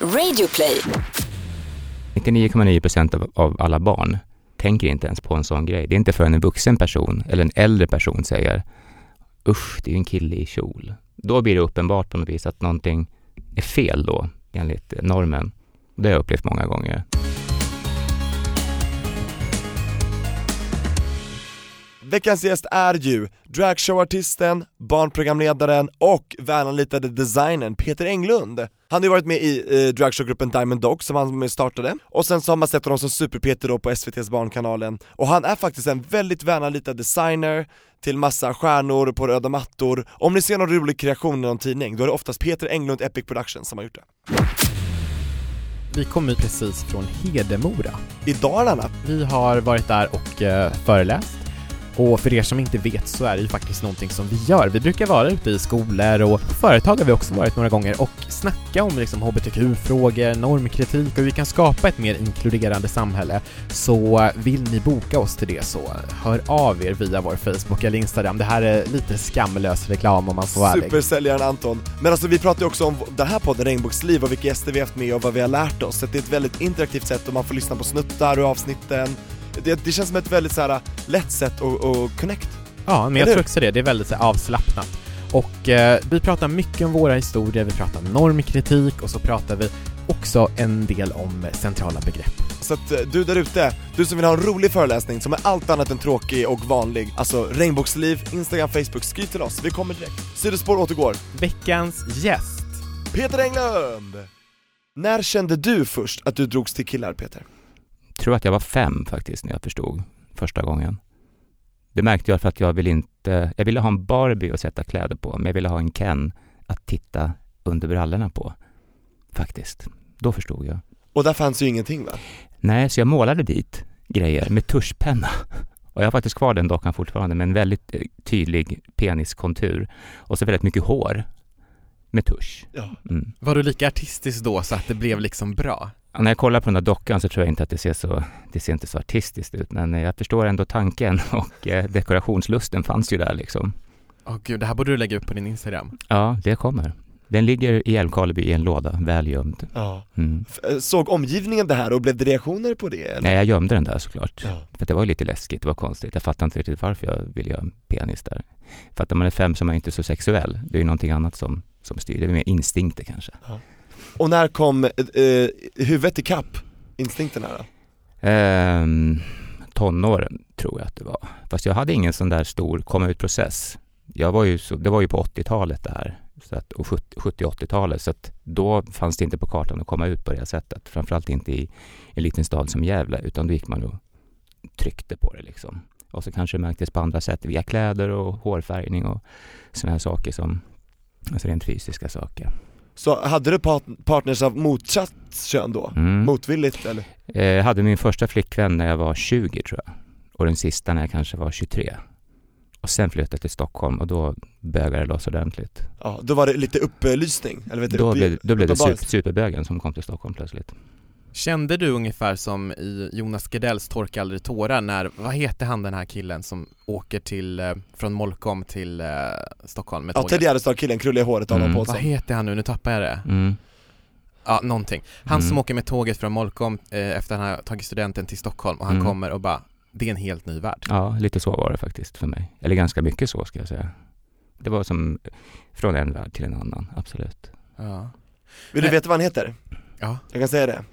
Radioplay. 99,9 procent av, av alla barn tänker inte ens på en sån grej. Det är inte förrän en vuxen person eller en äldre person säger usch, det är ju en kille i kjol. Då blir det uppenbart på något vis att någonting är fel då, enligt normen. Det har jag upplevt många gånger. Veckans gäst är ju dragshowartisten, barnprogramledaren och välanlitade designern Peter Englund. Han har ju varit med i eh, dragshowgruppen Diamond Dog som han med startade, och sen så har man sett honom som Super-Peter då på SVT's Barnkanalen, och han är faktiskt en väldigt välanlitad designer till massa stjärnor på röda mattor. Om ni ser någon rolig kreation i någon tidning, då är det oftast Peter Englund Epic Productions som har gjort det. Vi kommer precis från Hedemora. I Dalarna, Vi har varit där och eh, föreläst. Och för er som inte vet så är det ju faktiskt någonting som vi gör. Vi brukar vara ute i skolor och företag har vi också varit några gånger och snacka om liksom hbtq-frågor, normkritik och hur vi kan skapa ett mer inkluderande samhälle. Så vill ni boka oss till det så hör av er via vår Facebook eller Instagram. Det här är lite skamlös reklam om man får vara ärlig. supersäljaren Anton. Men alltså vi pratar ju också om den här podden Regnbågsliv och vilka gäster vi har haft med och vad vi har lärt oss. Så det är ett väldigt interaktivt sätt och man får lyssna på snuttar och avsnitten. Det, det känns som ett väldigt så här lätt sätt att, att connect. Ja, men Eller jag tror också det. Det är väldigt så här, avslappnat. Och eh, vi pratar mycket om våra historier, vi pratar normkritik och så pratar vi också en del om centrala begrepp. Så att eh, du där ute, du som vill ha en rolig föreläsning som är allt annat än tråkig och vanlig, alltså Regnbågsliv, Instagram, Facebook, skriv till oss, vi kommer direkt. Sidospår återgår. Veckans gäst. Peter Englund! När kände du först att du drogs till killar Peter? Tror att jag var fem faktiskt när jag förstod första gången. Det märkte jag för att jag ville inte, jag ville ha en Barbie att sätta kläder på, men jag ville ha en Ken att titta under brallorna på. Faktiskt. Då förstod jag. Och där fanns ju ingenting va? Nej, så jag målade dit grejer med tuschpenna. Och jag har faktiskt kvar den dockan fortfarande med en väldigt eh, tydlig peniskontur och så väldigt mycket hår med tusch. Ja. Mm. Var du lika artistisk då så att det blev liksom bra? När jag kollar på den där dockan så tror jag inte att det ser så, det ser inte så artistiskt ut, men jag förstår ändå tanken och eh, dekorationslusten fanns ju där liksom. Åh gud, det här borde du lägga upp på din Instagram. Ja, det kommer. Den ligger i Älvkarleby i en låda, väl gömd. ja. Mm. Eh, Såg omgivningen det här och blev det reaktioner på det? Eller? Nej, jag gömde den där såklart. Ja. För det var ju lite läskigt, det var konstigt. Jag fattar inte riktigt varför jag ville göra en penis där. För att när man är fem så är man inte så sexuell. Det är ju någonting annat som, som styr. Det är mer instinkter kanske. Och när kom eh, eh huvudet ikapp instinkterna då? Ehm, tonåren tror jag att det var. Fast jag hade ingen sån där stor komma ut-process. Jag var ju så, det var ju på 80-talet det här. Så att, och 70-80-talet. Så att då fanns det inte på kartan att komma ut på det sättet. Framförallt inte i en liten stad som Gävle. Utan då gick man och tryckte på det liksom. Och så kanske det märktes på andra sätt via kläder och hårfärgning och sådana här saker som, alltså rent fysiska saker. Så hade du part- partners av motsatt kön då? Mm. Motvilligt eller? Eh, Jag hade min första flickvän när jag var 20 tror jag. Och den sista när jag kanske var 23. Och sen flyttade jag till Stockholm och då bögade det loss ordentligt. Ja, då var det lite upplysning, eller vet du, Då uppe- blev, då blev det super, superbögen som kom till Stockholm plötsligt. Kände du ungefär som i Jonas Gardells Torka aldrig tårar när, vad heter han den här killen som åker till, eh, från Molkom till eh, Stockholm med Ja, tåget? Ted Gärdestad-killen, krulliga håret, Adam Mm. Pålsson Vad heter han nu? Nu tappar jag det. Mm. Ja, någonting. Han Mm. som åker med tåget från Molkom eh, efter att han har tagit studenten till Stockholm och han Mm. kommer och bara, det är en helt ny värld. Ja, lite så var det faktiskt för mig. Eller ganska mycket så ska jag säga. Det var som från en värld till en annan, absolut. Ja. Vill du Nej. veta vad han heter? ja. Jag kan säga det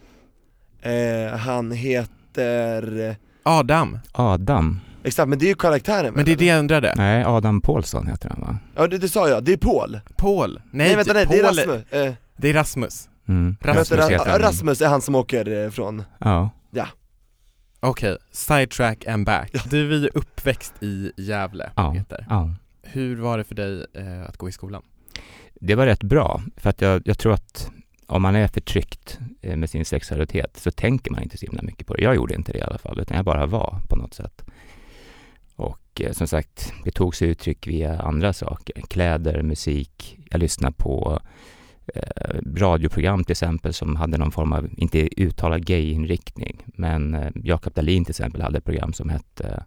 eh, Han heter, Adam, Adam. exakt men det är ju karaktären men det är det jag undrade. Nej, Adam Paulsson heter han va? Ja det, det sa jag, det är Paul Paul? Nej, Nej vänta nej, det är Paul- Rasmus, eh, Det är Rasmus. Mm. Rasmus vänta, heter han. Rasmus är han som åker eh, från, Ja. Okej, sidetrack and back. Du är ju uppväxt i Gävle, Ja. Peter. ja. Hur var det för dig eh, att gå i skolan? Det var rätt bra, för att jag, jag tror att om man är förtryckt eh, med sin sexualitet så tänker man inte så himla mycket på det. Jag gjorde inte det i alla fall, utan jag bara var på något sätt. Och eh, som sagt, det tog sig uttryck via andra saker. Kläder, musik. Jag lyssnade på eh, radioprogram till exempel som hade någon form av, inte uttalad gayinriktning, men eh, Jakob Dahlin till exempel hade ett program som hette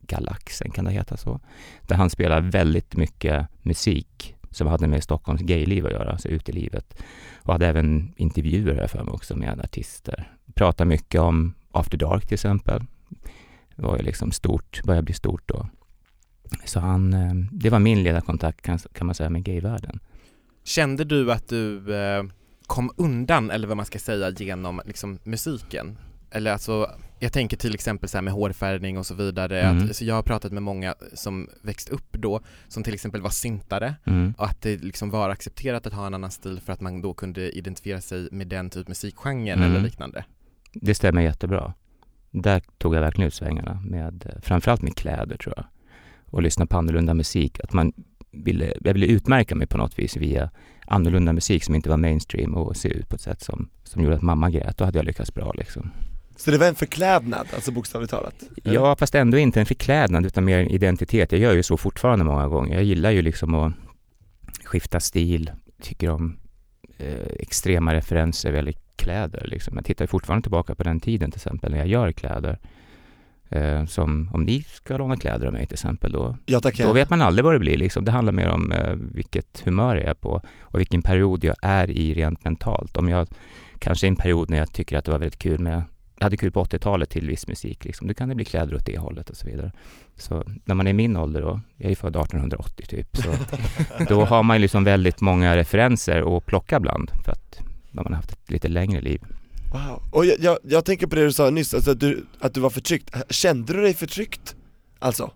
Galaxen, kan det heta så? Där han spelar väldigt mycket musik som hade med Stockholms gayliv att göra, alltså ut i livet. Och hade även intervjuer här för mig också med artister. Pratade mycket om After Dark till exempel. Det var ju liksom stort, började bli stort då. Så han, eh, det var min ledarkontakt kan, kan man säga med gayvärlden. Kände du att du eh, kom undan, eller vad man ska säga, genom liksom, musiken? Eller alltså, jag tänker till exempel så här med hårfärgning och så vidare, Mm. att, så jag har pratat med många som växt upp då, som till exempel var syntare, Mm. och att det liksom var accepterat att ha en annan stil för att man då kunde identifiera sig med den typ musikgenren Mm. eller liknande. Det stämmer jättebra. Där tog jag verkligen ut svängarna, med, eh, framförallt med kläder tror jag. Och lyssna på annorlunda musik. Att man ville, jag ville utmärka mig på något vis via annorlunda musik som inte var mainstream och se ut på ett sätt som, som gjorde att mamma grät. Då hade jag lyckats bra liksom. Så det var en förklädnad, alltså bokstavligt talat? Ja, fast ändå inte en förklädnad utan mer en identitet. Jag gör ju så fortfarande många gånger. Jag gillar ju liksom att skifta stil, tycker om eh, extrema referenser vad gäller kläder. Liksom. Jag tittar fortfarande tillbaka på den tiden till exempel när jag gör kläder. Eh, som om ni ska låna kläder av mig till exempel, då, Ja tack då vet man aldrig vad det blir. Liksom. Det handlar mer om eh, vilket humör jag är på och vilken period jag är i rent mentalt. Om jag kanske är en period när jag tycker att det var väldigt kul med hade kul på 80-talet till viss musik, liksom. då kan det bli kläder åt det hållet och så vidare. Så när man är min ålder då, jag är född 1880 typ, så då har man ju liksom väldigt många referenser att plocka bland för att när man har haft ett lite längre liv. Wow, och jag, jag, jag tänker på det du sa nyss, alltså att du, att du var förtryckt, kände du dig förtryckt? Alltså?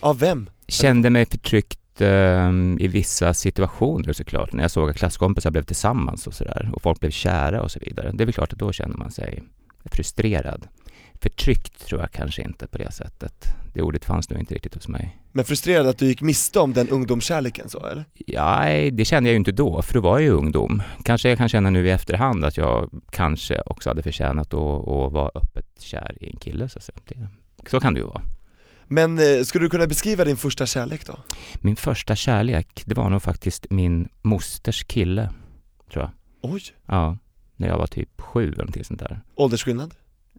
Av vem? Kände mig förtryckt eh, i vissa situationer såklart, när jag såg att klasskompisar blev tillsammans och sådär och folk blev kära och så vidare. Det är väl klart att då känner man sig frustrerad. Förtryckt tror jag kanske inte på det sättet. Det ordet fanns nog inte riktigt hos mig. Men frustrerad att du gick miste om den ungdomskärleken så eller? Ja, nej, det kände jag ju inte då, för då var jag ju ungdom. Kanske jag kan känna nu i efterhand att jag kanske också hade förtjänat att, att vara öppet kär i en kille så att säga. Det, så kan det ju vara. Men eh, skulle du kunna beskriva din första kärlek då? Min första kärlek, det var nog faktiskt min mosters kille, tror jag. Oj, Ja, när jag var typ sju eller någonting sånt där. åldersskillnad?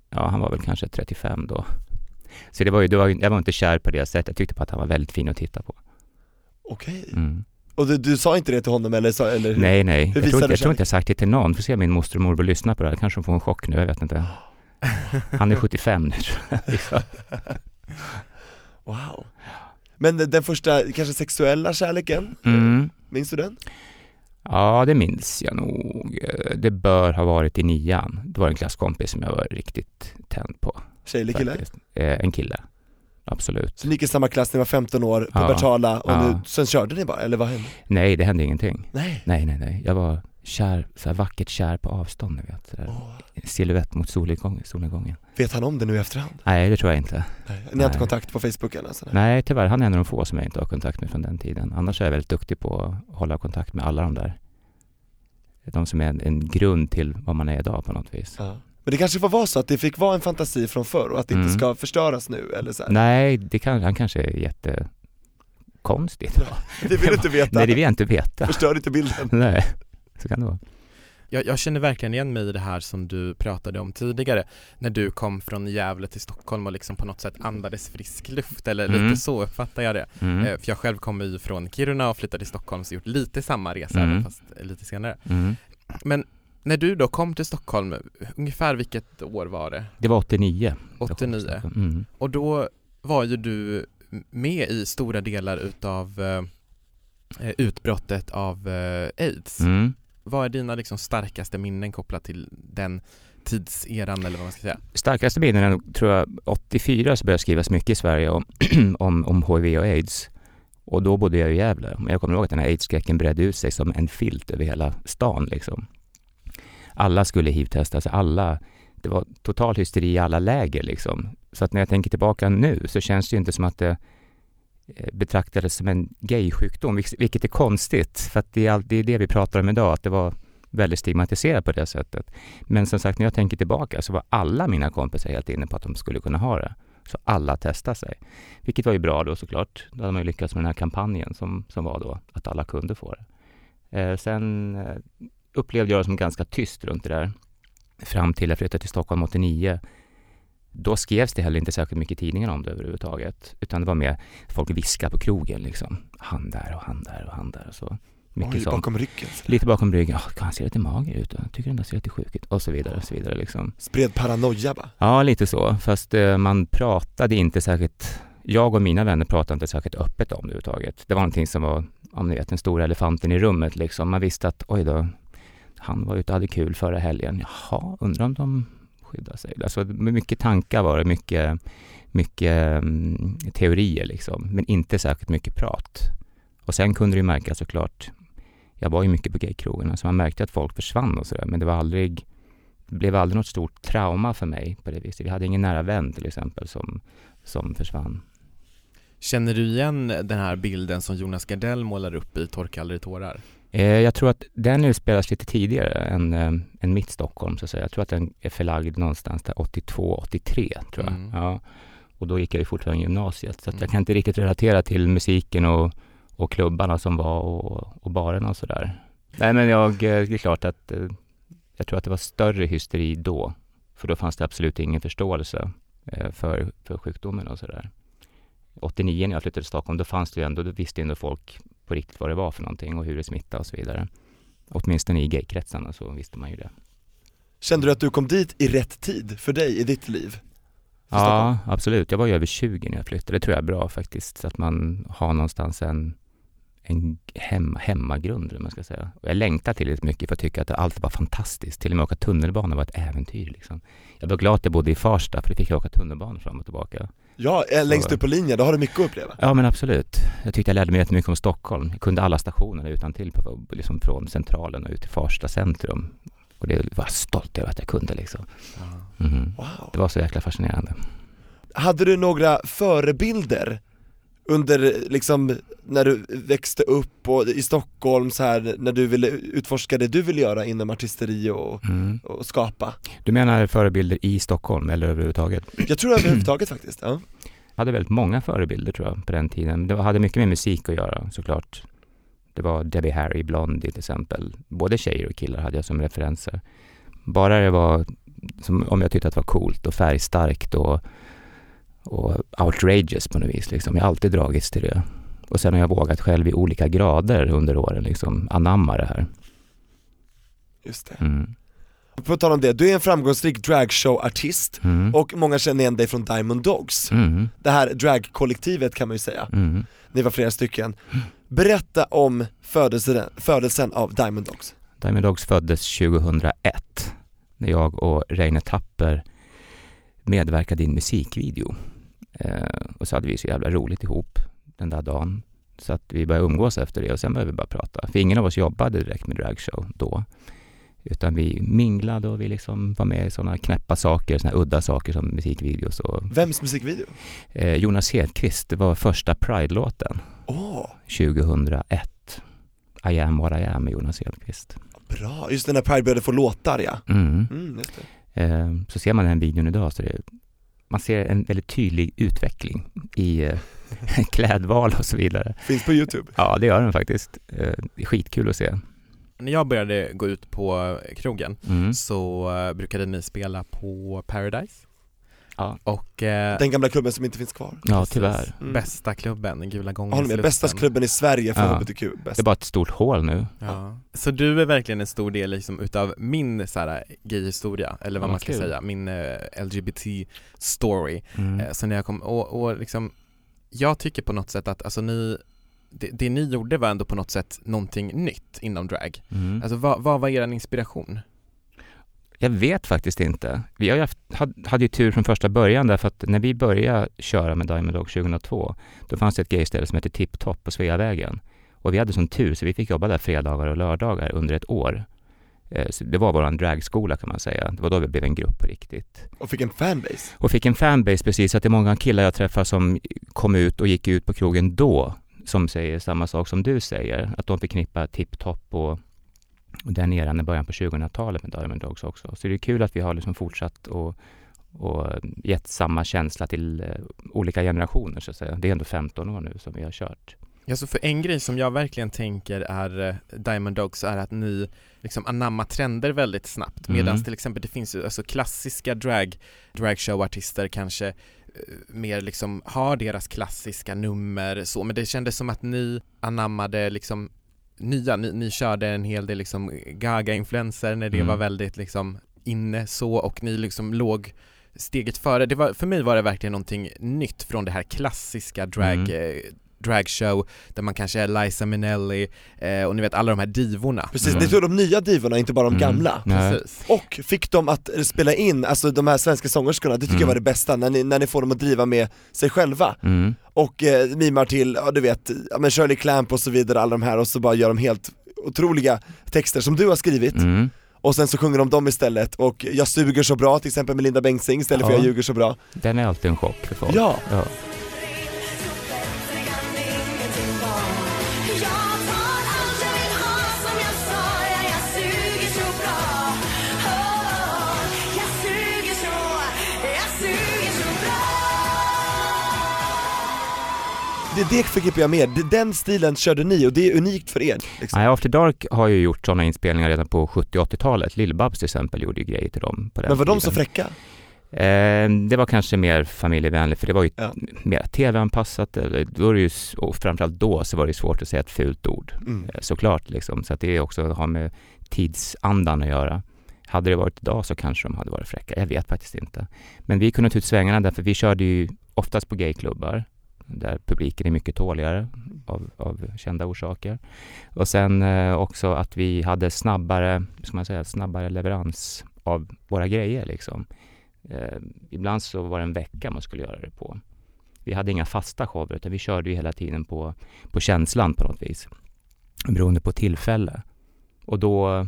Ja, han var väl kanske 35 då. Så det var ju, det var, jag var inte kär på det sättet. Jag tyckte på att han var väldigt fin att titta på. Okej, Mm. och du, du sa inte det till honom eller? Så, eller hur? Nej, nej. Jag visade tror, inte, jag tror inte jag sagt det till någon. Får se om min moster och morbror lyssnar på det här. Kanske de får en chock nu, jag vet inte. Han är 75 nu jag. Wow Men den- den första, kanske sexuella kärleken, Mm. minns du den? Ja, det minns jag nog. Det bör ha varit i nian. Det var en klasskompis som jag var riktigt tänd på. Tjej eller kille? Eh, En kille. Absolut. Så ni gick i samma klass, ni var 15 år, Ja. pubertala och Ja. nu, sen körde ni bara, eller vad hände? Nej, det hände ingenting. Nej Nej, nej, nej. Jag var kär, så här vackert kär på avstånd, ni vet. Åh. Silhuett mot solnedgång, solnedgången. Vet han om det nu i efterhand? Nej, det tror jag inte. Nej. Ni har inte kontakt på Facebook eller sådär? Nej, tyvärr. Han är en av de få som jag inte har kontakt med från den tiden. Annars är jag väldigt duktig på att hålla kontakt med alla de där. De som är en, en grund till vad man är idag på något vis. Ja. Men det kanske får vara så att det fick vara en fantasi från förr och att det inte Mm. ska förstöras nu eller så här. Nej, det kan, han kanske är jättekonstigt. Det vill inte veta, Nej, det vill jag inte veta. förstör inte bilden Nej, så kan det vara. Jag, jag känner verkligen igen mig i det här som du pratade om tidigare när du kom från Gävle till Stockholm och liksom på något sätt andades frisk luft eller Mm. lite så uppfattar jag det. Mm. Eh, För jag själv kommer ju från Kiruna och flyttade till Stockholm så gjort lite samma resa Mm. fast lite senare. Mm. Men när du då kom till Stockholm, ungefär vilket år var det? Det var 89. 89? Mm. Och då var ju du med i stora delar utav eh, utbrottet av eh, aids. Mm. Vad är dina liksom starkaste minnen kopplat till den tidseran eller vad man ska säga? Starkaste minnen är nog, tror jag, 84 så började skrivas mycket i Sverige om, om, om HIV och aids. Och då bodde jag i Gävle. Men jag kommer ihåg att den här aids-skräcken bredde ut sig som en filt över hela stan liksom. Alla skulle hiv-testas, alla. Det var total hysteri i alla läger liksom. Så att när jag tänker tillbaka nu så känns det ju inte som att det Eh, betraktades som en gaysjukdom, vilk- vilket är konstigt. För att det är, det är det vi pratar om idag, att det var väldigt stigmatiserat på det sättet. Men som sagt, när jag tänker tillbaka så var alla mina kompisar helt inne på att de skulle kunna ha det. Så alla testade sig. Vilket var ju bra då såklart. Då hade man ju lyckats med den här kampanjen som, som var då, att alla kunde få det. Eh, sen eh, upplevde jag det som ganska tyst runt det där. Fram till jag flyttade till Stockholm 89 då skrevs det heller inte särskilt mycket i tidningarna om det överhuvudtaget. Utan det var mer folk viskar på krogen liksom. Han där och han där och han där och så. Mycket Oj, sånt. bakom ryggen. Lite bakom ryggen. Oh, han ser lite mager ut. Jag tycker den där ser lite sjuk ut. Och så vidare och så vidare liksom. Spred paranoia va? Ja, lite så. Fast eh, man pratade inte särskilt, jag och mina vänner pratade inte särskilt öppet om det överhuvudtaget. Det var någonting som var, om ni vet, den stora elefanten i rummet liksom. Man visste att, oj då, han var ute och hade kul förra helgen. Jaha, undrar om de skydda sig. Alltså mycket tankar var det, mycket, mycket um, teorier liksom. Men inte särskilt mycket prat. Och sen kunde det ju märkas såklart, jag var ju mycket på gaykrogarna, så man märkte att folk försvann och sådär. Men det var aldrig, det blev aldrig något stort trauma för mig på det viset. Vi hade ingen nära vän till exempel som, som försvann. Känner du igen den här bilden som Jonas Gardell målar upp i Torka aldrig tårar? Eh, jag tror att den utspelas lite tidigare än, äh, än mitt Stockholm, så att säga. Jag tror att den är förlagd någonstans där 82, 83, tror jag. Mm. Ja. Och då gick jag ju fortfarande gymnasiet, så Mm. jag kan inte riktigt relatera till musiken och, och klubbarna som var och, och barerna och sådär. Nej, men jag, eh, det är klart att eh, jag tror att det var större hysteri då, för då fanns det absolut ingen förståelse eh, för, för sjukdomen och sådär. 89 när jag flyttade till Stockholm, då fanns det ju ändå, då visste ändå folk på riktigt vad det var för någonting och hur det smittade och så vidare. Åtminstone i gaykretsarna så visste man ju det. Kände du att du kom dit i rätt tid för dig i ditt liv? Ja, absolut. Jag var ju över 20 när jag flyttade. Det tror jag är bra faktiskt. Så att man har någonstans en, en hem, hemmagrund, eller man ska säga. Och jag längtar tillräckligt mycket för att tycka att allt var fantastiskt. Till och med åka tunnelbana var ett äventyr liksom. Jag var glad att jag bodde i Farsta, för då fick jag åka tunnelbana fram och tillbaka. Ja, eh, längst upp på linjen, då har du mycket att uppleva. Ja men absolut. Jag tyckte jag lärde mig jättemycket om Stockholm. Jag kunde alla stationerna utan till på, liksom från centralen och ut till Farsta centrum. Och det var jag stolt över att jag kunde liksom. Mhm. Wow. Det var så jäkla fascinerande. Hade du några förebilder under liksom när du växte upp och i Stockholm så här när du ville utforska det du ville göra inom artisteri och, Mm. och skapa? Du menar förebilder i Stockholm eller överhuvudtaget? Jag tror överhuvudtaget faktiskt, ja. Jag hade väldigt många förebilder tror jag på den tiden. Det hade mycket med musik att göra såklart. Det var Debbie Harry, Blondie till exempel. Både tjejer och killar hade jag som referenser. Bara det var, som, om jag tyckte att det var coolt och färgstarkt och, och outrageous på något vis. Liksom. Jag har alltid dragits till det. Och sen har jag vågat själv i olika grader under åren liksom anamma det här. Just det. Mm. På tal om det, du är en framgångsrik dragshow-artist Mm. och många känner igen dig från Diamond Dogs. Mm. Det här dragkollektivet kan man ju säga, Mm. ni var flera stycken. Berätta om födelsen, födelsen av Diamond Dogs. Diamond Dogs föddes 2001 när jag och Reine Tapper medverkade i en musikvideo. Eh, och så hade vi så jävla roligt ihop den där dagen. Så att vi började umgås efter det och sen började vi bara prata. För ingen av oss jobbade direkt med dragshow då. Utan vi minglade och vi liksom var med i sådana knäppa saker, sådana udda saker som musikvideos och Vems musikvideo? eh, Jonas Hedqvist, det var första Pride-låten Åh, 2001. I am what I am med Jonas Hedqvist. bra, just den där Pride började få låtar ja. Mm. Mm. Eh, så ser man den videon idag så det, man ser en väldigt tydlig utveckling i eh, klädval och så vidare. Finns på youtube. Ja, det gör den faktiskt. Eh, det är skitkul att se. När jag började gå ut på krogen Mm. så eh, brukade ni spela på Paradise Ja. och eh, Den gamla klubben som inte finns kvar. ja, precis, tyvärr. Mm. Bästa klubben, Gula gången Håller med, bästa klubben i Sverige för Ja. HBTQ, Det bäst. är bara ett stort hål nu. Ja. Så du är verkligen en stor del liksom utav min gay-historia, eller vad man ska kul. säga, min eh, LGBT-story. Mm. Eh, så när jag kom, och, och liksom, jag tycker på något sätt att alltså ni, det, det ni gjorde var ändå på något sätt någonting nytt inom drag. Mm. Alltså vad, vad var er inspiration? Jag vet faktiskt inte. Vi har ju haft, hade, ju tur från första början därför att när vi började köra med Diamond Dog 2002 då fanns det ett gayställe som hette Tip Top på Sveavägen. Och vi hade sån tur så vi fick jobba där fredagar och lördagar under ett år. Eh, Så det var våran dragskola kan man säga. Det var då vi blev en grupp på riktigt. Och fick en fanbase. Och fick en fanbase precis, så att det är många killar jag träffar som kom ut och gick ut på krogen då som säger samma sak som du säger. Att de förknippar Tip Top och, och den eran i början på 2000-talet med Diamond Dogs också. Så det är kul att vi har liksom fortsatt och, och gett samma känsla till eh, olika generationer så att säga. Det är ändå 15 år nu som vi har kört. Ja, så för en grej som jag verkligen tänker är eh, Diamond Dogs är att ni liksom anammar trender väldigt snabbt Mm. medan till exempel det finns ju alltså klassiska drag, dragshowartister kanske eh, mer liksom har deras klassiska nummer så, men det kändes som att ni anammade liksom nya, ni, ni körde en hel del liksom Gaga-influenser när det Mm. var väldigt liksom inne så och ni liksom låg steget före. Det var, för mig var det verkligen någonting nytt från det här klassiska drag, Mm. Dragshow där man kanske är Liza Minnelli eh, och ni vet alla de här divorna. Precis, Mm. det tog de nya divorna, inte bara de Mm. gamla. Precis. Och fick dem att spela in, alltså de här svenska sångerskorna, det tycker Mm. jag var det bästa, när ni, när ni får dem att driva med sig själva Mm. Och eh, mimar till, ja du vet, ja, men Shirley Clamp och så vidare, alla de här och så bara gör de helt otroliga texter som du har skrivit Mm. och sen så sjunger de dem istället och Jag suger så bra till exempel med Linda Bengtzing istället för Ja. Jag ljuger så bra Den är alltid en chock för folk. Ja, ja. Det, det förknippar jag med, Det- den stilen körde ni och det är unikt för er liksom. Nej, After Dark har ju gjort sådana inspelningar redan på 70 80-talet. Lill-Babs till exempel gjorde ju grejer till dem på den Men var de så tiden. fräcka? Eh, det var kanske mer familjevänligt för det var ju Ja. mer tv-anpassat. eller Då är det ju, och framförallt då så var det svårt att säga ett fult ord. Mm. Eh, Såklart liksom. Så att det är också har med tidsandan att göra. Hade det varit idag så kanske de hade varit fräcka. Jag vet faktiskt inte. Men vi kunde ta ut svängarna därför vi körde ju oftast på gayklubbar där publiken är mycket tåligare av, av kända orsaker. Och sen eh, också att vi hade snabbare, ska man säga, snabbare leverans av våra grejer liksom. Eh, ibland så var det en vecka man skulle göra det på. Vi hade inga fasta shower utan vi körde ju hela tiden på, på känslan på något vis. Beroende på tillfälle. Och då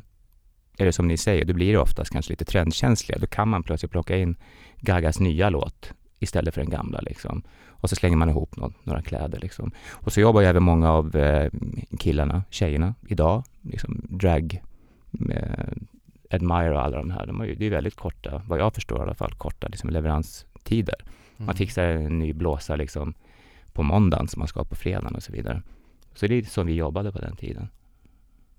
är det som ni säger, då blir det oftast kanske lite trendkänsliga. Då kan man plötsligt plocka in Gagas nya låt istället för den gamla liksom. Och så slänger man ihop nå- några kläder liksom. Och så jobbar ju även många av eh, killarna, tjejerna idag, liksom drag, eh, Admire och alla de här, de har ju, det är väldigt korta, vad jag förstår i alla fall, korta liksom leveranstider. Mm. Man fixar en ny blåsa liksom på måndagen som man ska ha på fredagen och så vidare. Så det är så vi jobbade på den tiden.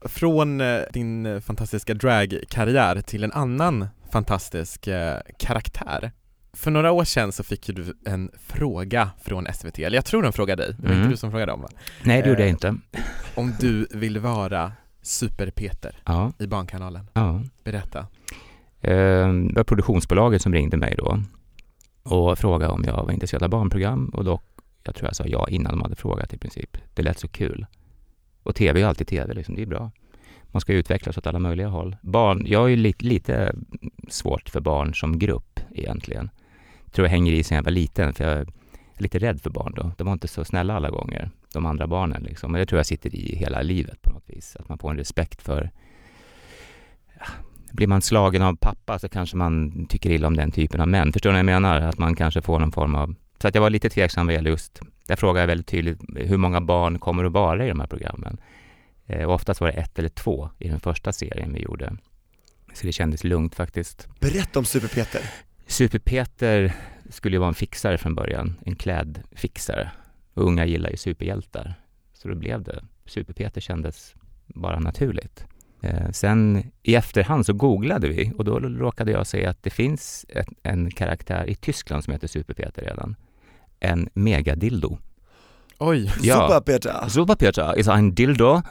Från eh, din fantastiska dragkarriär till en annan fantastisk eh, karaktär. För några år sedan så fick du en fråga från SVT, eller jag tror de frågade dig, det var Mm. inte du som frågade dem va? Nej, det gjorde jag Eh. inte. Om du vill vara Super-Peter Ja, i Barnkanalen. ja. Berätta. Eh, Det var produktionsbolaget som ringde mig då och frågade om jag var intresserad av barnprogram och då, jag tror jag sa ja innan de hade frågat i princip. Det lät så kul. Och tv är ju alltid tv, liksom. det är bra. Man ska utvecklas åt alla möjliga håll. Barn, jag är ju lite, lite svårt för barn som grupp egentligen. Tror jag hänger i sen jag var liten, för jag är lite rädd för barn då. De var inte så snälla alla gånger, de andra barnen liksom. Men det tror jag sitter i hela livet på något vis. Att man får en respekt för blir man slagen av pappa så kanske man tycker illa om den typen av män. Förstår ni vad jag menar? Att man kanske får någon form av... Så att jag var lite tveksam vad gäller just... Där frågade jag väldigt tydligt hur många barn kommer att vara i de här programmen. Eh, och oftast var det ett eller två i den första serien vi gjorde. Så det kändes lugnt faktiskt. Berätta om Super-Peter Super-Peter skulle ju vara en fixare från början, en klädfixare. Och unga gillar ju superhjältar. Så då blev det. Super-Peter kändes bara naturligt. Eh, sen i efterhand så googlade vi och då råkade jag se att det finns ett, en karaktär i Tyskland som heter Super-Peter redan. En megadildo. Oj, Ja. Super-Peter, Super-Peter is ein dildo.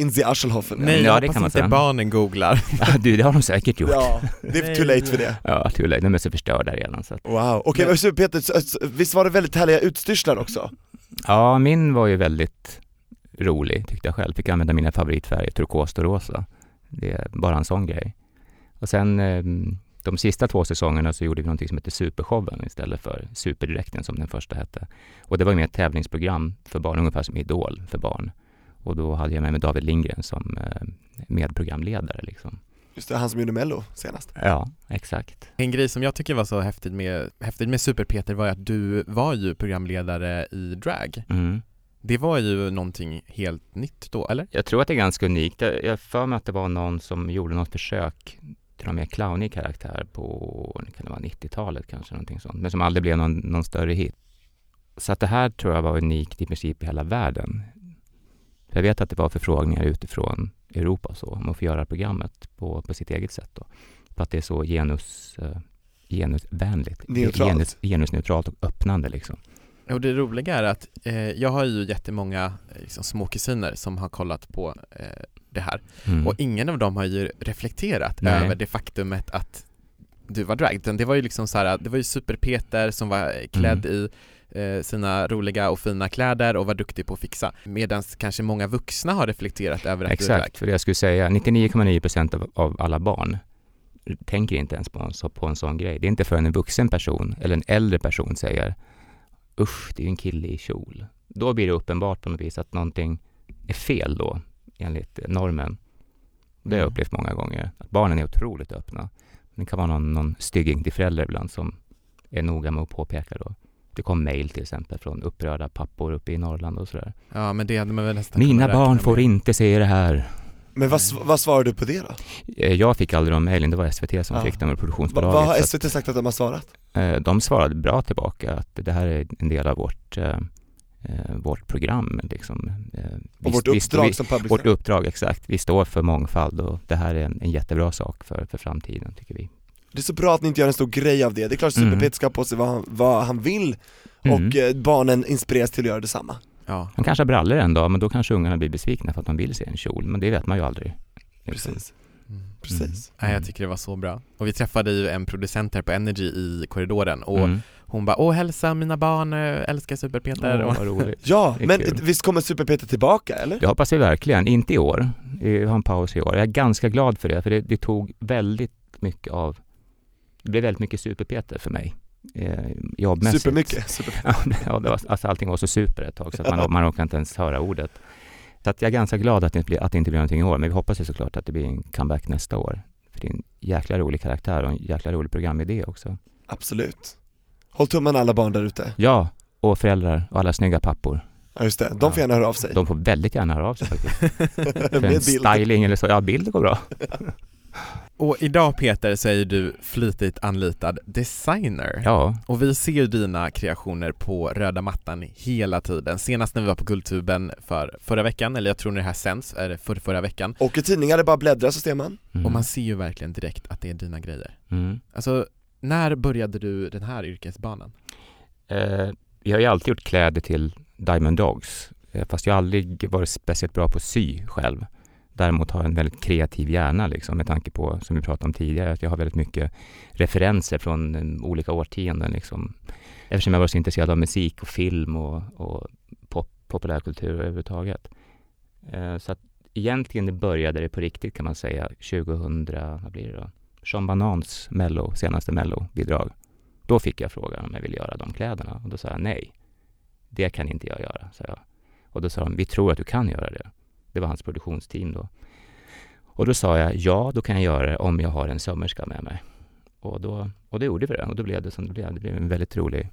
In the Arschelhofen nej Ja, jag det kan man inte säga. barnen googlar. Du, det har de säkert gjort. Ja, det är too late för det ja too late. De är så förstörda redan. Så att. Wow, okej men Super-Peter, så- så- visst var det väldigt härliga utstyrslar också? Ja, min var ju väldigt rolig tyckte jag själv. Fick använda mina favoritfärger, turkost och rosa. Det är bara en sån grej. Och sen eh, de sista två säsongerna så gjorde vi någonting som heter Supershowen istället för Superdirekten som den första hette. Och det var mer ett tävlingsprogram för barn, ungefär som Idol för barn. Och då hade jag med mig David Lindgren som eh, medprogramledare liksom. Just det, han som gjorde mello senast Ja, exakt. En grej som jag tycker var så häftigt med, häftigt med Super-Peter var att du var ju programledare i drag. Mm. Det var ju någonting helt nytt då, eller? Jag tror att det är ganska unikt. Jag för mig att det var någon som gjorde något försök till någon mer clownig karaktär på, kan det vara 90-talet kanske, någonting sånt, men som aldrig blev någon, någon större hit. Så att det här tror jag var unikt i princip i hela världen. Jag vet att det var förfrågningar utifrån Europa så, om att få göra programmet på, på sitt eget sätt då. För att det är så genus, eh, genusvänligt, Neutralt. genus, genusneutralt och öppnande liksom. Och det roliga är att eh, jag har ju jättemånga eh, liksom, småkusiner som har kollat på eh, det här Mm. och ingen av dem har ju reflekterat Nej. över det faktumet att du var drag, utan det var ju liksom så här, det var ju Super-Peter som var eh, klädd Mm. i sina roliga och fina kläder och var duktig på att fixa medan kanske många vuxna har reflekterat över att du är. Exakt, för det jag skulle säga, 99,9 procent av, av alla barn tänker inte ens på en, på en sån grej. Det är inte förrän en vuxen person eller en äldre person säger usch, det är ju en kille i kjol. Då blir det uppenbart på något vis att någonting är fel då, enligt eh, normen. Det har jag Mm. upplevt många gånger, att barnen är otroligt öppna. Det kan vara någon, någon stygging till föräldrar ibland som är noga med att påpeka då. Det kom mejl till exempel från upprörda pappor uppe i Norrland och sådär. Ja men det hade man väl nästan Mina barn får med. inte se det här. Men vad, vad svarar du på det då? Eh, Jag fick aldrig de mejlen, det var SVT som Ja. fick dem och produktionsbolaget. vad har SVT sagt att de har svarat? eh, de svarade bra tillbaka att det här är en del av vårt, eh, vårt program. Liksom. Eh, Och vi- vårt vi- uppdrag vi, som public Vårt uppdrag, exakt. Vi står för mångfald och det här är en, en jättebra sak för, för framtiden, tycker vi. Det är så bra att ni inte gör en stor grej av det, det är klart Mm. Super-Peter ska ha på sig vad han, vad han vill Mm. och eh, barnen inspireras till att göra detsamma Ja, Han kanske har brallor en dag, men då kanske ungarna blir besvikna för att de vill se en kjol. Men det vet man ju aldrig. Liksom. Precis, mm. precis Nej, jag tycker det var så bra. Och vi träffade ju en producent här på Energy i korridoren och Mm. hon bara Åh hälsa mina barn, eh, älskar Super-Peter roligt. Ja, men kul. visst kommer Super-Peter tillbaka eller? Det hoppas vi verkligen. Inte i år. Vi har en paus i år. Jag är ganska glad för det, för det, det tog väldigt mycket av... Det blev väldigt mycket super-Peter för mig. Eh, jobbmässigt. Supermycket, super ja, det var, alltså allting var så super ett tag så att man, man orkar inte ens höra ordet. Så att jag är ganska glad att det, inte blir, att det inte blir någonting i år, men vi hoppas ju såklart att det blir en comeback nästa år. För det är en jäkla rolig karaktär och en jäkla rolig programidé också. Absolut Håll tummen alla barn där ute. Ja, och föräldrar och alla snygga pappor. Ja just det, de får gärna höra av sig De får väldigt gärna höra av sig faktiskt. För en styling eller så. Ja, bild går bra. Och idag Peter så är du flitigt anlitad designer. Ja, Och vi ser ju dina kreationer på röda mattan hela tiden. Senast när vi var på Guldtuben för förra veckan, eller jag tror när det här sänds, är det för förra veckan. Och i tidningar, det bara att bläddra så ser man mm. Och man ser ju verkligen direkt att det är dina grejer. Mm. Alltså, när började du den här yrkesbanan? Eh, jag har ju alltid gjort kläder till Diamond Dogs, eh, fast jag har aldrig varit speciellt bra på att sy själv. Däremot har en väldigt kreativ hjärna liksom, med tanke på, som vi pratade om tidigare, att jag har väldigt mycket referenser från mm, olika årtionden. Liksom. Eftersom jag var så intresserad av musik och film och, och pop, populärkultur överhuvudtaget. Eh, så att egentligen det började det på riktigt kan man säga 2000, vad blir det då? Sean Banans mello, senaste mello-bidrag. Då fick jag frågan om jag ville göra de kläderna och då sa jag nej. Det kan inte jag göra, sa jag. Och då sa de, vi tror att du kan göra det. Det var hans produktionsteam då. Och då sa jag, ja, då kan jag göra det om jag har en sömmerska med mig. Och då, och då gjorde vi det och då blev det som det blev. Det blev en väldigt rolig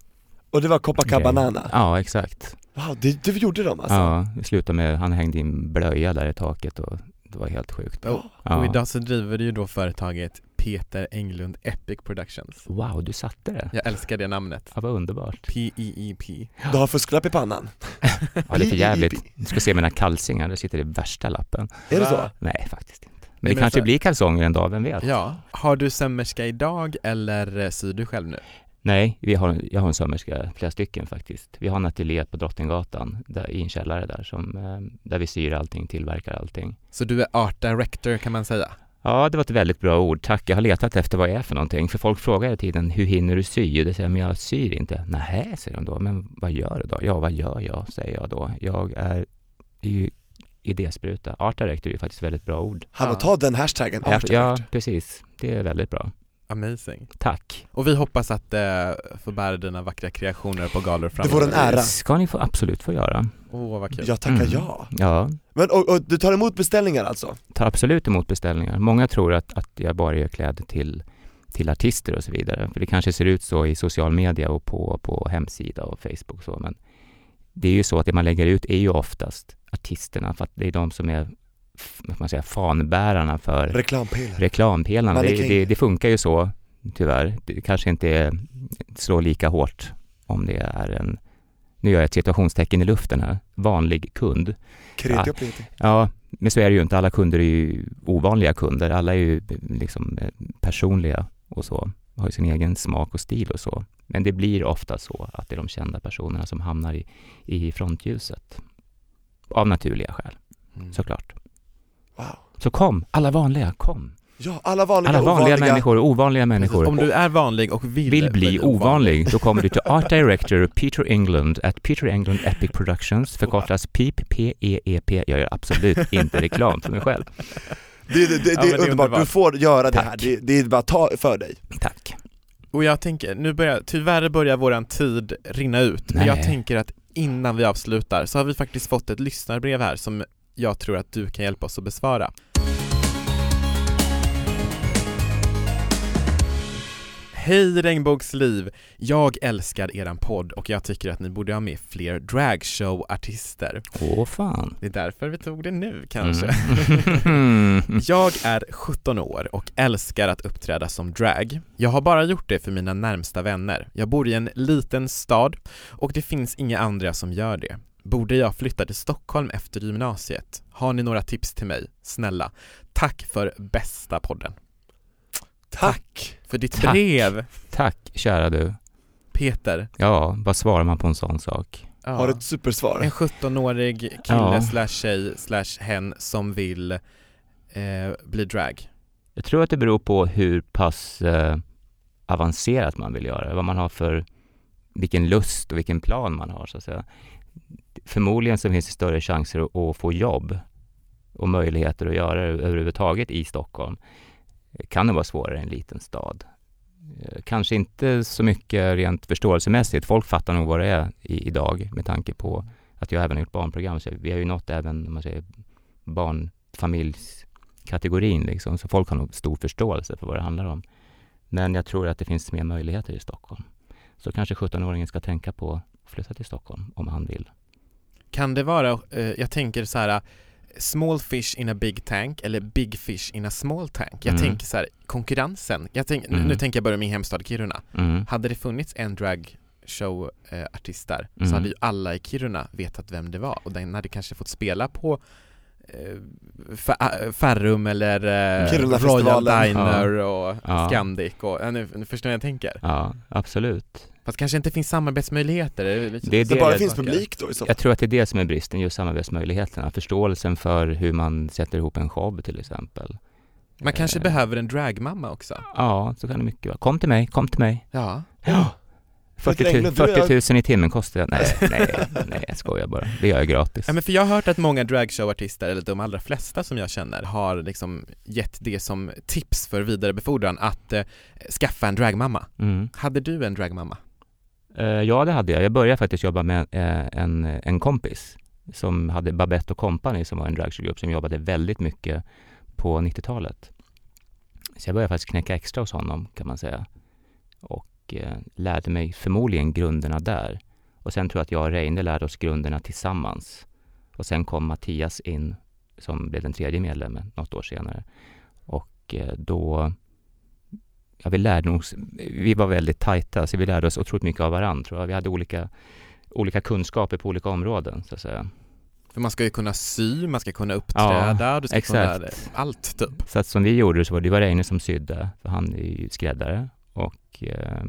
Och det var Copacabana Ja, exakt. Wow, det, det gjorde de alltså? Ja, det slutade med, han hängde i en blöja där i taket och det var helt sjukt. Och, Ja. och idag så driver du ju då företaget Peter Englund Epic Productions. Wow, du satte det. Jag älskar det namnet. Ja, vad underbart. P-E-E-P. Du har fusklapp i pannan? Ja, det är för jävligt. Du ska se mina kalsingar, där sitter det värsta lappen. Är det så? Nej, faktiskt inte. Men Nej, det kanske blir kalsonger en dag, vem vet? Ja. Har du sömmerska idag eller eh, syr du själv nu? Nej, vi har, jag har en sömmerska, flera stycken faktiskt. Vi har en ateljé på Drottninggatan, där, i en källare där, som, eh, där vi syr allting, tillverkar allting. Så du är art director kan man säga? Ja, det var ett väldigt bra ord, tack. Jag har letat efter vad jag är för någonting, för folk frågar hela tiden, hur hinner du sy? Och det säger jag, men jag syr inte. Nej, säger de då, men vad gör du då? Ja, vad gör jag, säger jag då. Jag är ju idéspruta. Art director är ju faktiskt ett väldigt bra ord. Han Ja. ta den hashtaggen, Ja, art ja, director. precis. Det är väldigt bra. Amazing. Tack. Och vi hoppas att eh, få bära dina vackra kreationer på galor Det framöver. vore en ära. ska ni få, absolut få göra. Åh vad kul. Jag tackar Mm. ja. Ja, Men och, och du tar emot beställningar alltså? tar absolut emot beställningar. Många tror att, att jag bara gör kläder till, till artister och så vidare. För det kanske ser ut så i social media och på, på hemsida och Facebook och så. Men det är ju så att det man lägger ut är ju oftast artisterna för att det är de som är man säga, fanbärarna för Reklampelare. reklampelarna. Det, det, det funkar ju så, tyvärr. Det kanske inte slår lika hårt om det är en nu gör jag ett citationstecken i luften här, vanlig kund. Kreti och pleti. Ja, men så är det ju inte. Alla kunder är ju ovanliga kunder. Alla är ju liksom personliga och så. Har ju sin egen smak och stil och så. Men det blir ofta så att det är de kända personerna som hamnar i, i frontljuset. Av naturliga skäl, Mm. såklart. Wow. Så kom, alla vanliga, kom. Ja, alla vanliga, Alla vanliga ovanliga. människor, ovanliga Precis. människor. Om du är vanlig och vill, vill bli ovanlig, då kommer du till Art Director Peter England at Peter England Epic Productions, förkortas PIP, P-E-E-P. Jag gör absolut inte reklam för mig själv. Det, det, det, Ja, det men är det är underbart, underbart. du får göra det Tack. här, det, det är bara ta för dig. Tack. Och jag tänker, nu börjar, tyvärr börjar våran tid rinna ut, men Nej. jag tänker att innan vi avslutar så har vi faktiskt fått ett lyssnarbrev här som jag tror att du kan hjälpa oss att besvara. Hej Regnbågsliv! Jag älskar eran podd och jag tycker att ni borde ha med fler dragshow-artister. Åh fan. Det är därför vi tog det nu kanske. Mm. Jag är 17 år och älskar att uppträda som drag. Jag har bara gjort det för mina närmsta vänner. Jag bor i en liten stad och det finns inga andra som gör det. Borde jag flytta till Stockholm efter gymnasiet? Har ni några tips till mig? Snälla. Tack för bästa podden. Tack! För ditt Tack. brev, Tack, kära du. Peter. Ja, vad svarar man på en sån sak? Ja. Har du ett supersvar? En 17-årig kille Ja. slash tjej slash hen som vill eh, bli drag. Jag tror att det beror på hur pass eh, avancerat man vill göra vad man har för, vilken lust och vilken plan man har så att säga. Förmodligen så finns det större chanser att, att få jobb och möjligheter att göra det överhuvudtaget i Stockholm. Kan nog vara svårare i en liten stad. Eh, kanske inte så mycket rent förståelsemässigt. Folk fattar nog vad det är i, idag med tanke på att jag även har gjort barnprogram. Så vi har ju nått även, om man säger, barnfamiljskategorin liksom. Så folk har nog stor förståelse för vad det handlar om. Men jag tror att det finns mer möjligheter i Stockholm. Så kanske 17-åringen ska tänka på att flytta till Stockholm om han vill. Kan det vara, eh, jag tänker så här small fish in a big tank eller big fish in a small tank. Jag Mm. tänker så här, konkurrensen. Jag tänk, nu, Mm. nu tänker jag med min hemstad Kiruna. Mm. Hade det funnits en drag show eh, artist där Mm. så hade ju alla i Kiruna vetat vem det var och den hade kanske fått spela på Ferrum eller eh, Royal. Diner och Ja. Scandic och, ja, nu, nu förstår jag vad jag tänker. Ja, absolut. Fast kanske inte finns samarbetsmöjligheter. Det, är Det är det bara det finns saker. publik då i så fall? Jag tror att det är det som är bristen, just samarbetsmöjligheterna. Förståelsen för hur man sätter ihop en show till exempel. Man kanske Eh, behöver en dragmamma också. Ja, så kan det mycket vara. Kom till mig, kom till mig. Ja. Ja. 40, Peter 000, Englund, du är- 40 000 i timmen kostar det. Nej, nej, nej, jag skojar bara. Det gör jag gratis. Ja men för jag har hört att många dragshowartister, eller de allra flesta som jag känner, har liksom gett det som tips för vidarebefordran att eh, skaffa en dragmamma. Mm. Hade du en dragmamma? Eh, ja, det hade jag. Jag började faktiskt jobba med eh, en, en kompis som hade Babette och Company som var en dragshowgrupp som jobbade väldigt mycket på 90-talet. Så jag började faktiskt knäcka extra hos honom kan man säga. Och eh, lärde mig förmodligen grunderna där. Och sen tror jag att jag och Reine lärde oss grunderna tillsammans. Och sen kom Mattias in som blev den tredje medlemmen något år senare. Och eh, då ja, vi lärde oss, vi var väldigt tajta, så vi lärde oss otroligt mycket av varandra tror jag. Vi hade olika, olika kunskaper på olika områden så att säga. För man ska ju kunna sy, man ska kunna uppträda, du ska exakt. kunna allt typ. Så att som vi gjorde så var det var Reine som sydde, för han är ju skräddare. Och eh,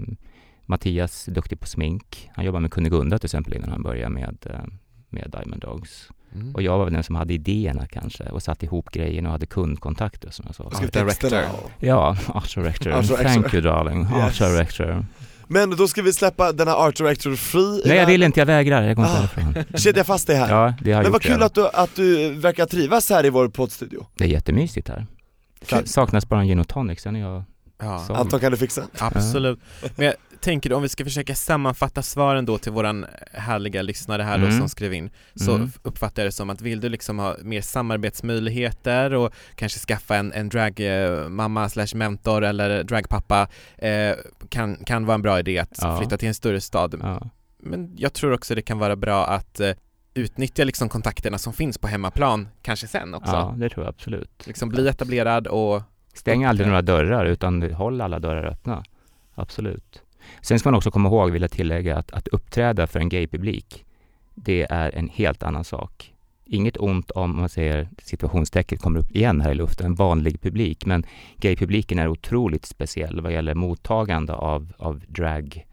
Mattias är duktig på smink. Han jobbar med Kunigunda till exempel innan han började med, eh, med Diamond Dogs. Mm. Och jag var väl den som hade idéerna kanske och satte ihop grejerna och hade kundkontakter och sådana Och saker. skrev Art director. texterna Ja, art director. Art director. Thank you darling. Art Yes. director. Men då ska vi släppa denna art director free Nej jag vill inte, jag vägrar. Jag går inte Ah. härifrån. Kedja fast dig här. Ja, det har jag Men vad kul att du, att du verkar trivas här i vår poddstudio. Det är jättemysigt här. Saknas bara en gin och tonic, sen är jag Ja, så. Anton kan du fixa? absolut. Men jag tänker om vi ska försöka sammanfatta svaren då till våran härliga lyssnare här då Mm. som skrev in, så Mm. uppfattar jag det som att vill du liksom ha mer samarbetsmöjligheter och kanske skaffa en, en dragmamma slash mentor eller dragpappa eh, kan, kan vara en bra idé att Ja. flytta till en större stad. Ja. Men jag tror också det kan vara bra att eh, utnyttja liksom kontakterna som finns på hemmaplan, kanske sen också. ja, det tror jag absolut. Liksom bli etablerad och Stäng aldrig några dörrar, utan håll alla dörrar öppna. Absolut. Sen ska man också komma ihåg, vill jag tillägga, att, att uppträda för en gaypublik, det är en helt annan sak. Inget ont om, man säger situationstecken kommer upp igen här i luften, en vanlig publik, men gaypubliken är otroligt speciell vad gäller mottagande av, av drag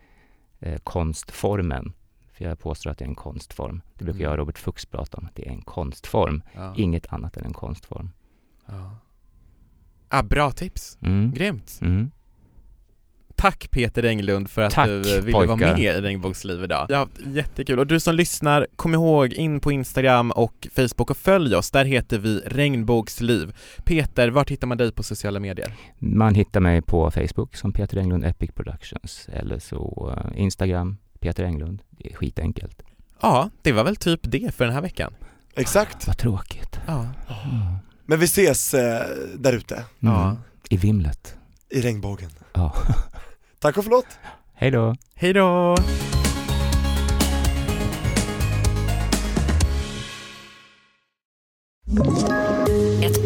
eh. För jag påstår att det är en konstform. Det brukar Mm. jag och Robert Fuchs prata om, att det är en konstform. Ja. Inget annat än en konstform. Ja. Ah, bra tips. Mm. Grymt. Mm. Tack Peter Englund för att Tack, du ville pojkar. vara med i Regnbågsliv idag. Ja, jättekul. Och du som lyssnar, kom ihåg in på Instagram och Facebook och följ oss. Där heter vi Regnbågsliv. Peter, vart hittar man dig på sociala medier? Man hittar mig på Facebook som Peter Englund Epic Productions eller så eh, Instagram Peter Englund. Det är skitenkelt. Ja, det var väl typ det för den här veckan. Exakt. Vad tråkigt. Ja. Men vi ses eh, där ute, Mm. I vimlet. i regnbågen. Ja. Tack och förlåt. Hej då! Hej då! Ett